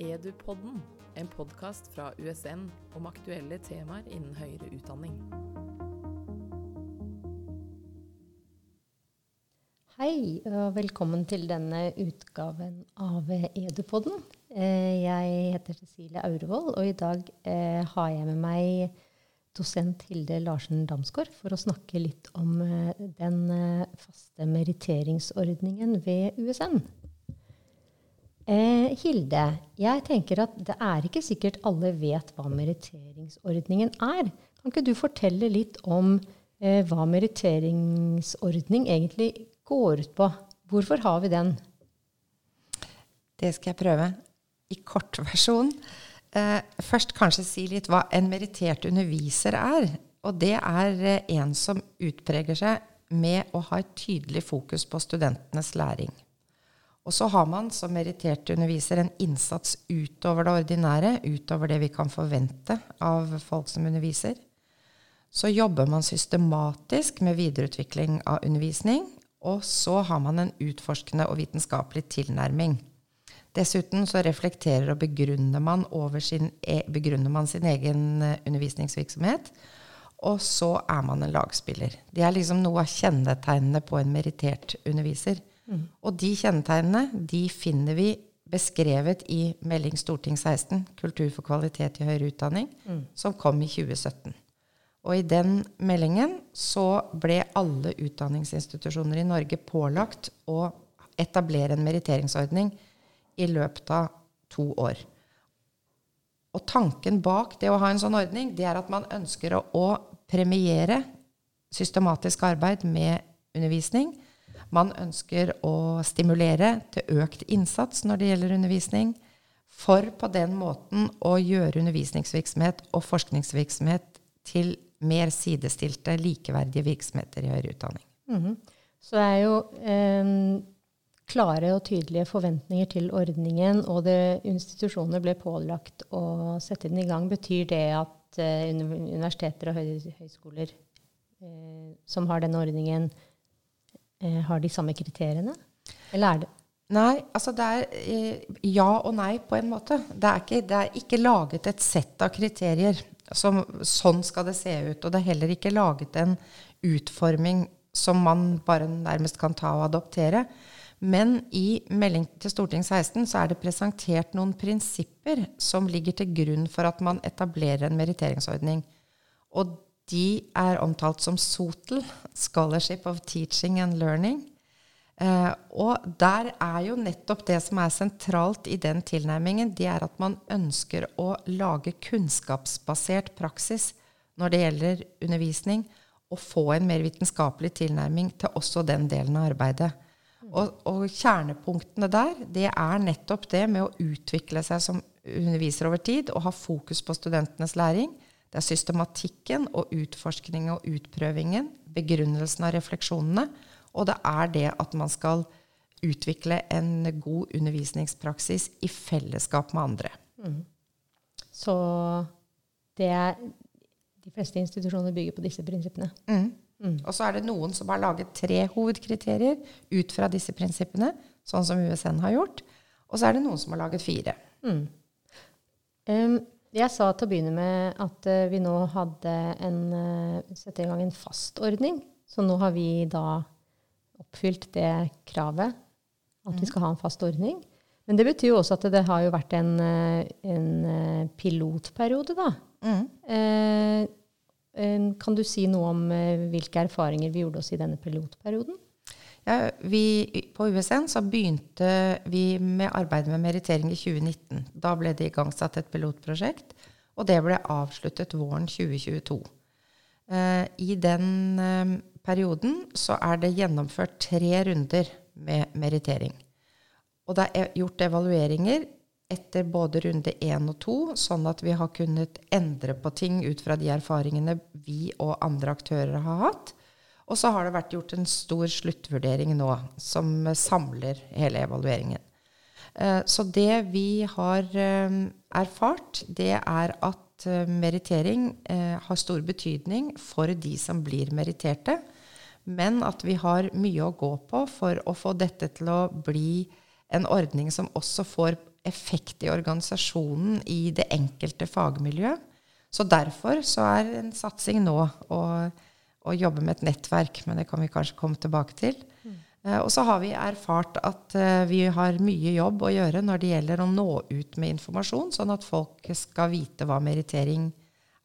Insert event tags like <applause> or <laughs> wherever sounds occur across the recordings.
Edupodden, en podkast fra USN om aktuelle temaer innen høyere utdanning. Hei, og velkommen til denne utgaven av Edupodden. Eh, jeg heter Cecilie Aurevold, og i dag eh, har jeg med meg dosent Hilde Larsen Damsgaard for å snakke litt om eh, den faste meritteringsordningen ved USN. Eh, Hilde, jeg tenker at det er ikke sikkert alle vet hva meritteringsordningen er. Kan ikke du fortelle litt om eh, hva meritteringsordning egentlig går ut på? Hvorfor har vi den? Det skal jeg prøve. I kortversjon. Eh, først kanskje si litt hva en merittert underviser er. Og det er eh, en som utpreger seg med å ha et tydelig fokus på studentenes læring. Og så har man som merittert underviser en innsats utover det ordinære, utover det vi kan forvente av folk som underviser. Så jobber man systematisk med videreutvikling av undervisning, og så har man en utforskende og vitenskapelig tilnærming. Dessuten så reflekterer og begrunner man, sin, e, begrunner man sin egen eh, undervisningsvirksomhet. Og så er man en lagspiller. Det er liksom noe av kjennetegnene på en merittert underviser. Mm. Og de kjennetegnene de finner vi beskrevet i Melding Storting 16, Kultur for kvalitet i høyere utdanning, mm. som kom i 2017. Og i den meldingen så ble alle utdanningsinstitusjoner i Norge pålagt å etablere en meritteringsordning i løpet av to år. Og tanken bak det å ha en sånn ordning, det er at man ønsker å, å premiere systematisk arbeid med undervisning man ønsker å stimulere til økt innsats når det gjelder undervisning, for på den måten å gjøre undervisningsvirksomhet og forskningsvirksomhet til mer sidestilte, likeverdige virksomheter i høyere utdanning. Mm -hmm. Så det er jo eh, klare og tydelige forventninger til ordningen, og det, institusjonene ble pålagt å sette den i gang. Betyr det at eh, universiteter og høyskoler eh, som har denne ordningen, har de samme kriteriene? Eller er det Nei, altså det er eh, ja og nei på en måte. Det er, ikke, det er ikke laget et sett av kriterier. Som, sånn skal det se ut. Og det er heller ikke laget en utforming som man bare nærmest kan ta og adoptere. Men i melding til Stortinget 16 så er det presentert noen prinsipper som ligger til grunn for at man etablerer en meritteringsordning. Og de er omtalt som SOTL, Scholarship of Teaching and Learning. Eh, og der er jo nettopp det som er sentralt i den tilnærmingen, det er at man ønsker å lage kunnskapsbasert praksis når det gjelder undervisning, og få en mer vitenskapelig tilnærming til også den delen av arbeidet. Og, og kjernepunktene der, det er nettopp det med å utvikle seg som underviser over tid og ha fokus på studentenes læring. Det er systematikken og utforskningen og utprøvingen, begrunnelsen av refleksjonene, og det er det at man skal utvikle en god undervisningspraksis i fellesskap med andre. Mm. Så det er De fleste institusjoner bygger på disse prinsippene. Mm. Mm. Og så er det noen som har laget tre hovedkriterier ut fra disse prinsippene, sånn som USN har gjort. Og så er det noen som har laget fire. Um, jeg sa til å begynne med at uh, vi nå hadde en, uh, sette i gang en fast ordning. Så nå har vi da oppfylt det kravet, at mm. vi skal ha en fast ordning. Men det betyr jo også at det har jo vært en, eh, en pilotperiode, da. Mm. Eh, kan du si noe om hvilke erfaringer vi gjorde oss i denne pilotperioden? Ja, vi, på USN så begynte vi med arbeidet med merittering i 2019. Da ble det igangsatt et pilotprosjekt, og det ble avsluttet våren 2022. Eh, I den eh, perioden så er det gjennomført tre runder med merittering. Og det er gjort evalueringer etter både runde én og to, sånn at vi har kunnet endre på ting ut fra de erfaringene vi og andre aktører har hatt. Og så har det vært gjort en stor sluttvurdering nå, som samler hele evalueringen. Eh, så det vi har eh, erfart, det er at eh, merittering har stor betydning for de som blir meritterte, men at vi har mye å gå på for å få dette til å bli en ordning som også får effekt i organisasjonen i det enkelte fagmiljø. Så derfor så er en satsing nå å, å jobbe med et nettverk, men det kan vi kanskje komme tilbake til. Mm. Uh, og så har vi erfart at uh, vi har mye jobb å gjøre når det gjelder å nå ut med informasjon, sånn at folk skal vite hva merittering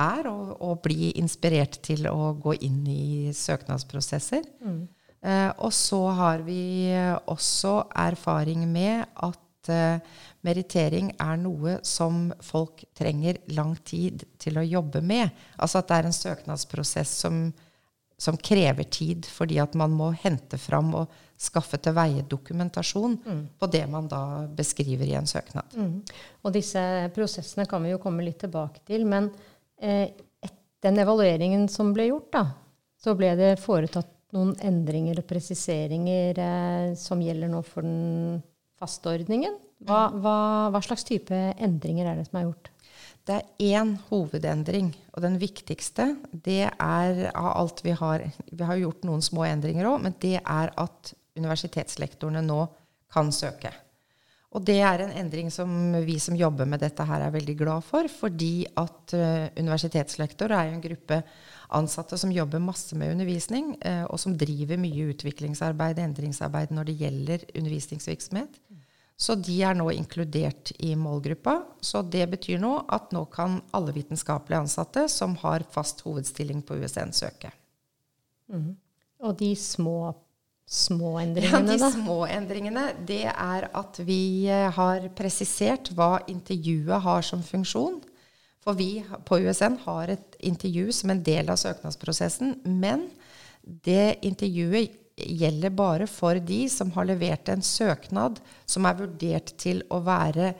er, og, og bli inspirert til å gå inn i søknadsprosesser. Mm. Uh, og så har vi også erfaring med at merittering er noe som folk trenger lang tid til å jobbe med. Altså at det er en søknadsprosess som som krever tid, fordi at man må hente fram og skaffe til veie dokumentasjon mm. på det man da beskriver i en søknad. Mm. Og disse prosessene kan vi jo komme litt tilbake til. Men eh, den evalueringen som ble gjort, da, så ble det foretatt noen endringer og presiseringer eh, som gjelder nå for den faste ordningen. Hva, hva, hva slags type endringer er det som er gjort? Det er én hovedendring, og den viktigste, det er av alt vi har Vi har gjort noen små endringer òg, men det er at universitetslektorene nå kan søke. Og det er en endring som vi som jobber med dette her er veldig glad for, fordi at uh, universitetslektor er en gruppe ansatte som jobber masse med undervisning, uh, og som driver mye utviklingsarbeid, endringsarbeid når det gjelder undervisningsvirksomhet. Så de er nå inkludert i målgruppa. Så det betyr nå at nå kan alle vitenskapelige ansatte som har fast hovedstilling på USN, søke. Mm. Og de små, små endringene, <laughs> ja, de små endringene, det er at vi eh, har presisert hva intervjuet har som funksjon. For vi på USN har et intervju som en del av søknadsprosessen. Men det intervjuet gjelder bare for de som har levert en søknad som er vurdert til å være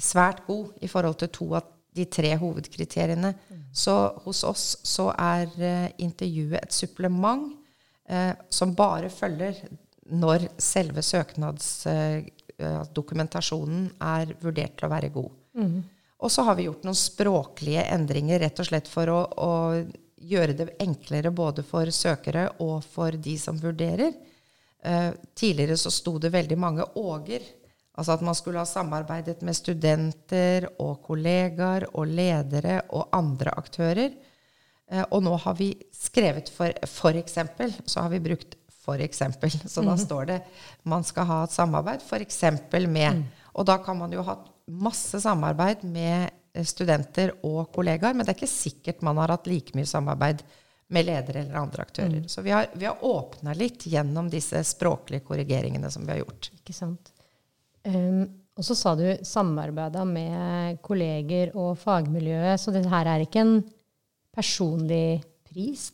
svært god i forhold til to av de tre hovedkriteriene. Så hos oss så er uh, intervjuet et supplement eh, som bare følger når selve søknadsdokumentasjonen eh, er vurdert til å være god. Mm. Og så har vi gjort noen språklige endringer rett og slett for å, å gjøre det enklere både for søkere og for de som vurderer. Eh, tidligere så sto det veldig mange åger. Altså at man skulle ha samarbeidet med studenter og kollegaer og ledere og andre aktører. Eh, og nå har vi skrevet for, for eksempel, så har vi brukt for eksempel. <laughs> Så da mhm. står det man skal ha et samarbeid for eksempel med. Mm. Og da kan man jo ha masse samarbeid med studenter og kollegaer, men det er ikke sikkert man har hatt like mye samarbeid med ledere eller andre aktører. Mm. Så vi har, vi har åpna litt gjennom disse språklige korrigeringene som vi har gjort. Ikke sant. Um, og så sa du samarbeida med kolleger og fagmiljøet, så dette her er ikke en personlig pris?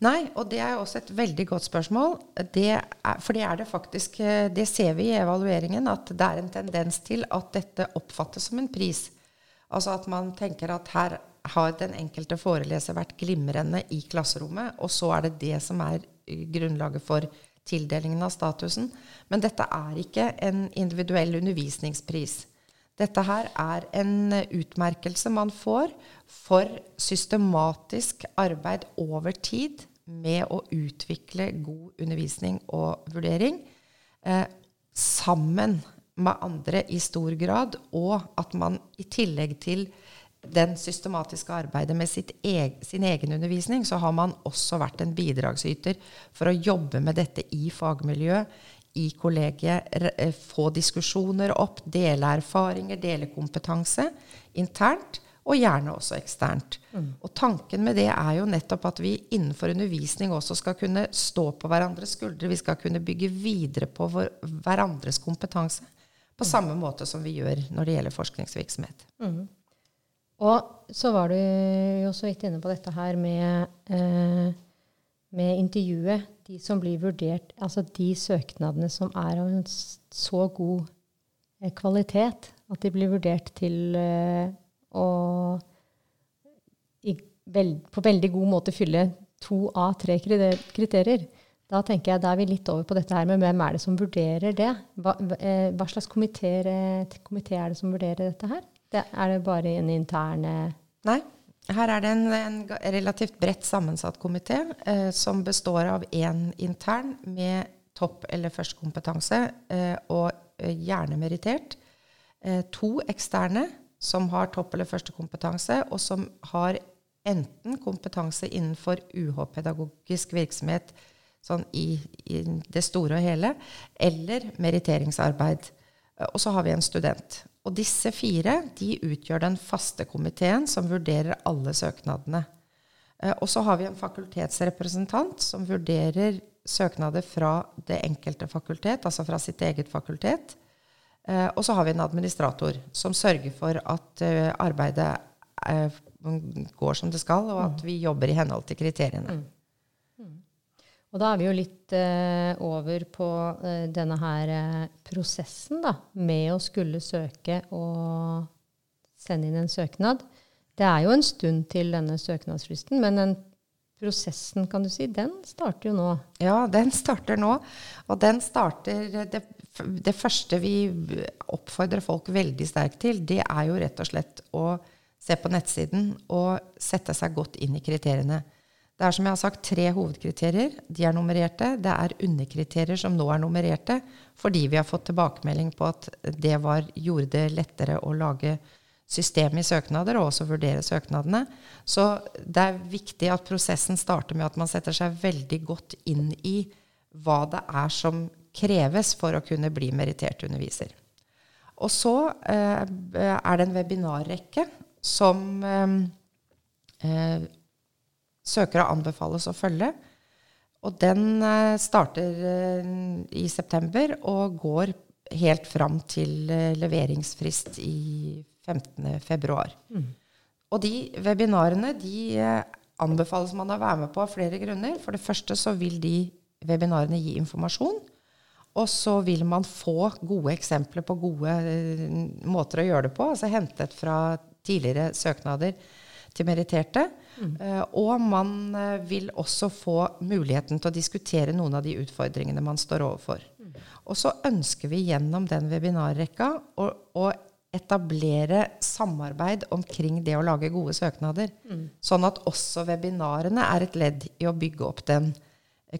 Nei, og det er også et veldig godt spørsmål. Det er, for det er det faktisk eh, Det ser vi i evalueringen, at det er en tendens til at dette oppfattes som en pris. Altså at man tenker at her har den enkelte foreleser vært glimrende i klasserommet, og så er det det som er grunnlaget for tildelingen av statusen. Men dette er ikke en individuell undervisningspris. Dette her er en utmerkelse man får for systematisk arbeid over tid med å utvikle god undervisning og vurdering eh, sammen med andre i stor grad, og at man i tillegg til den systematiske arbeidet med eg, sin egen undervisning, så har man også vært en bidragsyter for å jobbe med dette i fagmiljøet, i kollegiet, eh, få diskusjoner opp, dele erfaringer, dele kompetanse internt, og gjerne også eksternt. Mm. Og tanken med det er jo nettopp at vi innenfor undervisning også skal kunne stå på hverandres skuldre. Vi skal kunne bygge videre på hverandres kompetanse. På samme måte som vi gjør når det gjelder forskningsvirksomhet. Mm. Og så var du jo så vidt inne på dette her med, eh, med intervjuet. De som blir vurdert, altså de søknadene som er av en så god eh, kvalitet at de blir vurdert til eh, å i, vel, på veldig god måte fylle to av tre kriterier. Da tenker jeg, da er vi litt over på dette her med hvem er det som vurderer det? Hva, eh, hva slags komité er det som vurderer dette her? Det, er det bare en intern Nei. Her er det en, en relativt bredt sammensatt komité eh, som består av én intern med topp- eller førstekompetanse, eh, og eh, gjerne merittert. eh, to eksterne som har topp- eller førstekompetanse, og som har enten kompetanse innenfor UH-pedagogisk virksomhet sånn i, i, det store og hele, eller meritteringsarbeid. Eh, og så har vi en student. Og disse fire de utgjør den faste komiteen som vurderer alle søknadene. Eh, og så har vi en fakultetsrepresentant som vurderer søknader fra det enkelte fakultet, altså fra sitt eget fakultet. Eh, og så har vi en administrator som sørger for at arbeidet går som det skal, og at vi jobber i henhold til kriteriene. Og da er vi jo litt eh, over på eh, denne her eh, prosessen da, med å skulle søke og sende inn en søknad. Det er jo en stund til denne søknadsfristen, men den prosessen, kan du si, den starter jo nå. Ja, den starter nå. Og den starter det, det første vi oppfordrer folk veldig sterkt til, det er jo rett og slett å se på nettsiden og sette seg godt inn i kriteriene. Det er som jeg har sagt, tre hovedkriterier. De er nummererte. Det er underkriterier som nå er nummererte, fordi vi har fått tilbakemelding på at det var, gjorde det lettere å lage system i søknader, og også vurdere søknadene. Så det er viktig at prosessen starter med at man setter seg veldig godt inn i hva det er som kreves for å kunne bli merittert underviser. Og så eh, er det en webinarrekke som eh, eh, søkere anbefales å følge. Og den eh, starter eh, i september og går helt fram til eh, leveringsfrist i 15. februar. Mm. Og de webinarene de anbefales man å være med på av flere grunner. For det første så vil de webinarene gi informasjon. Og så vil man få gode eksempler på gode måter å gjøre det på, altså hentet fra tidligere søknader til meritterte. Mm. Og man uh, vil også få muligheten til å diskutere noen av de utfordringene man står overfor. Mm. Og så ønsker vi gjennom den webinarrekka å, å, etablere samarbeid omkring det å lage gode søknader. Mm. Sånn at også webinarene er et ledd i å bygge opp den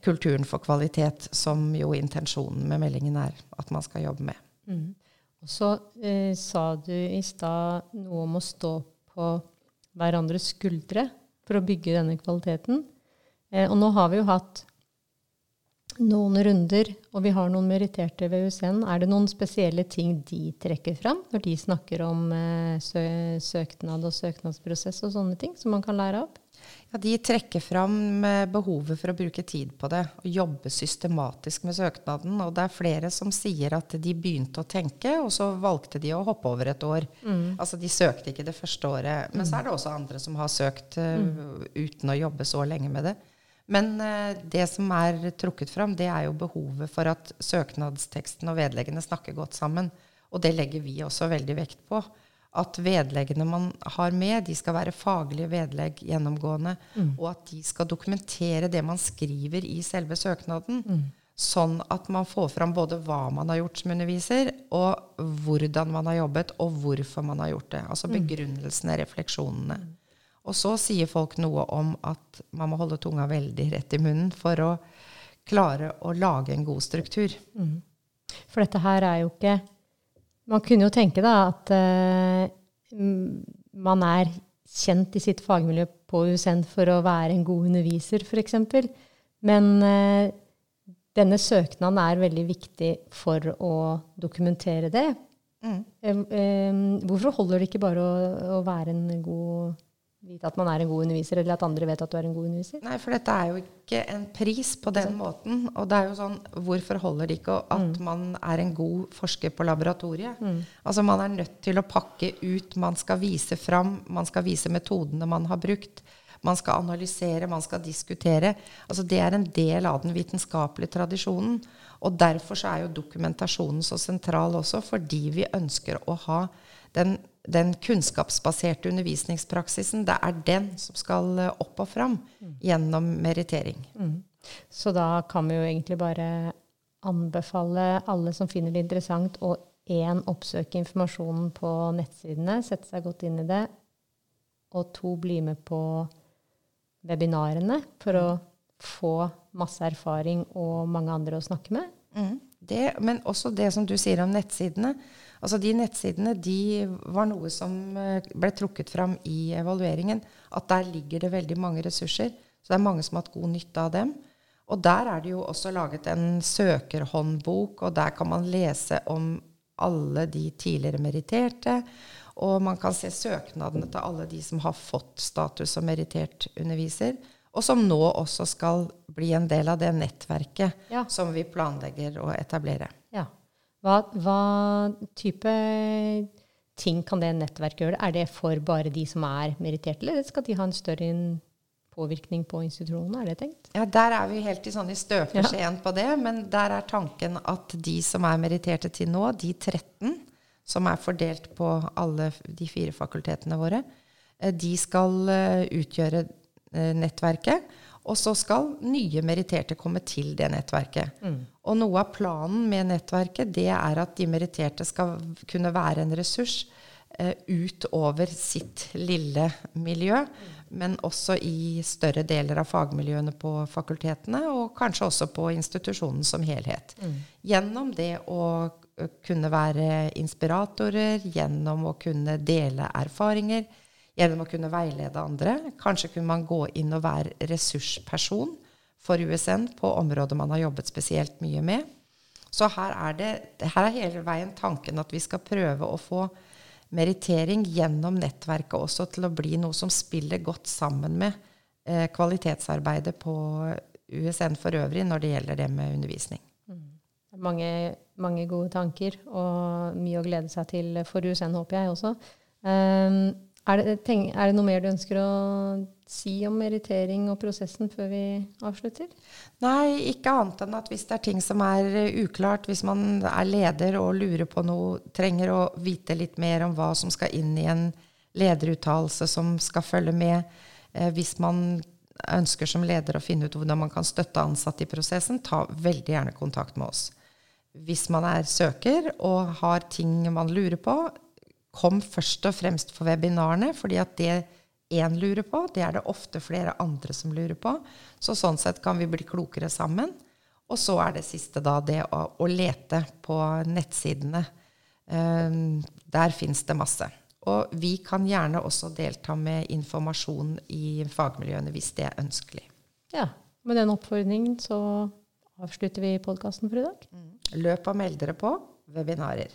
kulturen for kvalitet, som jo intensjonen med meldingen er at man skal jobbe med. Mm. Og så eh, sa du i stad noe om å stå på hverandres skuldre for å bygge denne kvaliteten. Eh, og nå har vi jo hatt noen runder, og vi har noen meritterte ved USN. Er det noen spesielle ting de trekker fram når de snakker om eh, sø søknad og søknadsprosess og sånne ting, som man kan lære av? Ja, De trekker fram eh, behovet for å bruke tid på det og jobbe systematisk med søknaden. Og det er flere som sier at de begynte å tenke, og så valgte de å hoppe over et år. Mm. Altså de søkte ikke det første året. Men så er det også andre som har søkt uh, uten å jobbe så lenge med det. Men uh, det som er trukket fram, det er jo behovet for at søknadsteksten og vedleggene snakker godt sammen. Og det legger vi også veldig vekt på at vedleggene man har med, de skal være faglige vedlegg gjennomgående, mm. og at de skal dokumentere det man skriver i selve søknaden. Mm. Sånn at man får fram både hva man har gjort som underviser, og hvordan man har jobbet, og hvorfor man har gjort det. Altså mm. begrunnelsene, refleksjonene. Mm. Og så sier folk noe om at man må holde tunga veldig rett i munnen for å klare å lage en god struktur. Mm. For dette her er jo ikke man kunne jo tenke da at uh, man er kjent i sitt fagmiljø på USN for å være en god underviser, f.eks. Men uh, denne søknaden er veldig viktig for å dokumentere det. Mm. Uh, hvorfor holder det ikke bare å, å være en god vite at man er en god underviser, eller at andre vet at du er en god underviser? Nei, for dette er jo ikke en pris på den måten. Og det er jo sånn, hvorfor holder det ikke at mm. man er en god forsker på laboratoriet? Mm. Altså man er nødt til å pakke ut, man skal vise fram, man skal vise metodene man har brukt. Man skal analysere, man skal diskutere. Altså det er en del av den vitenskapelige tradisjonen. Og derfor så er jo dokumentasjonen så sentral også, fordi vi ønsker å ha den den kunnskapsbaserte undervisningspraksisen, det er den som skal eh, opp og fram mm. gjennom merittering. Mm. Så da kan vi jo egentlig bare anbefale alle som finner det interessant, å én oppsøke informasjonen på nettsidene, sette seg godt inn i det, og to bli med på webinarene for å få masse erfaring og mange andre å snakke med. Mm. Det, men også det som du sier om nettsidene. Altså De nettsidene de var noe som eh, ble trukket fram i evalueringen. At der ligger det veldig mange ressurser. Så det er mange som har hatt god nytte av dem. Og der er det jo også laget en søkerhåndbok, og der kan man lese om alle de tidligere meritterte. Og man kan se søknadene til alle de som har fått status som merittert underviser. Og som nå også skal bli en del av det nettverket Ja. som vi planlegger å etablere. Ja. Hva, hva type ting kan det nettverket gjøre? Er det for bare de som er meritterte, eller skal de ha en større påvirkning på institusjonene? Er det tenkt? Ja, Der er vi helt i sånn i støpeskjeen på det, men der er tanken at de som er meritterte til nå, de 13 som er fordelt på alle de fire fakultetene våre, eh, de skal eh, utgjøre nettverket. Og så skal nye meritterte komme til det nettverket. Og noe av planen med nettverket det er at de meritterte skal kunne være en ressurs eh, utover sitt lille miljø, men også i større deler av fagmiljøene på fakultetene, og kanskje også på institusjonen som helhet. Gjennom det å kunne være inspiratorer, gjennom å kunne dele erfaringer, gjennom å kunne veilede andre. Kanskje kunne man gå inn og være ressursperson for USN på områder man har jobbet spesielt mye med. Så her er, det, her er hele veien tanken at vi skal prøve å få merittering gjennom nettverket også til å bli noe som spiller godt sammen med eh, kvalitetsarbeidet på USN for øvrig når det gjelder det med undervisning. Mange, mange gode tanker og mye å glede seg til for USN, håper jeg også. Um, er, det, tenk, er det noe mer du ønsker å si om merittering og prosessen før vi avslutter? Nei, ikke annet enn at hvis det er ting som er eh, uklart, hvis man er leder og lurer på noe, trenger å vite litt mer om hva som skal inn i en lederuttalelse som skal følge med, eh, hvis man ønsker som leder å finne ut hvordan man kan støtte ansatte i prosessen, ta veldig gjerne kontakt med oss. Hvis man er søker og har ting man lurer på, kom først og fremst for webinarene, fordi at det én lurer på, det er det ofte flere andre som lurer på. Så sånn sett kan vi bli klokere sammen. Og så er det siste da det å, å lete på nettsidene. Um, der fins det masse. Og vi kan gjerne også delta med informasjon i fagmiljøene hvis det er ønskelig. Ja, med den oppfordringen så avslutter vi podkasten for i dag. Løp og meld dere på webinarer.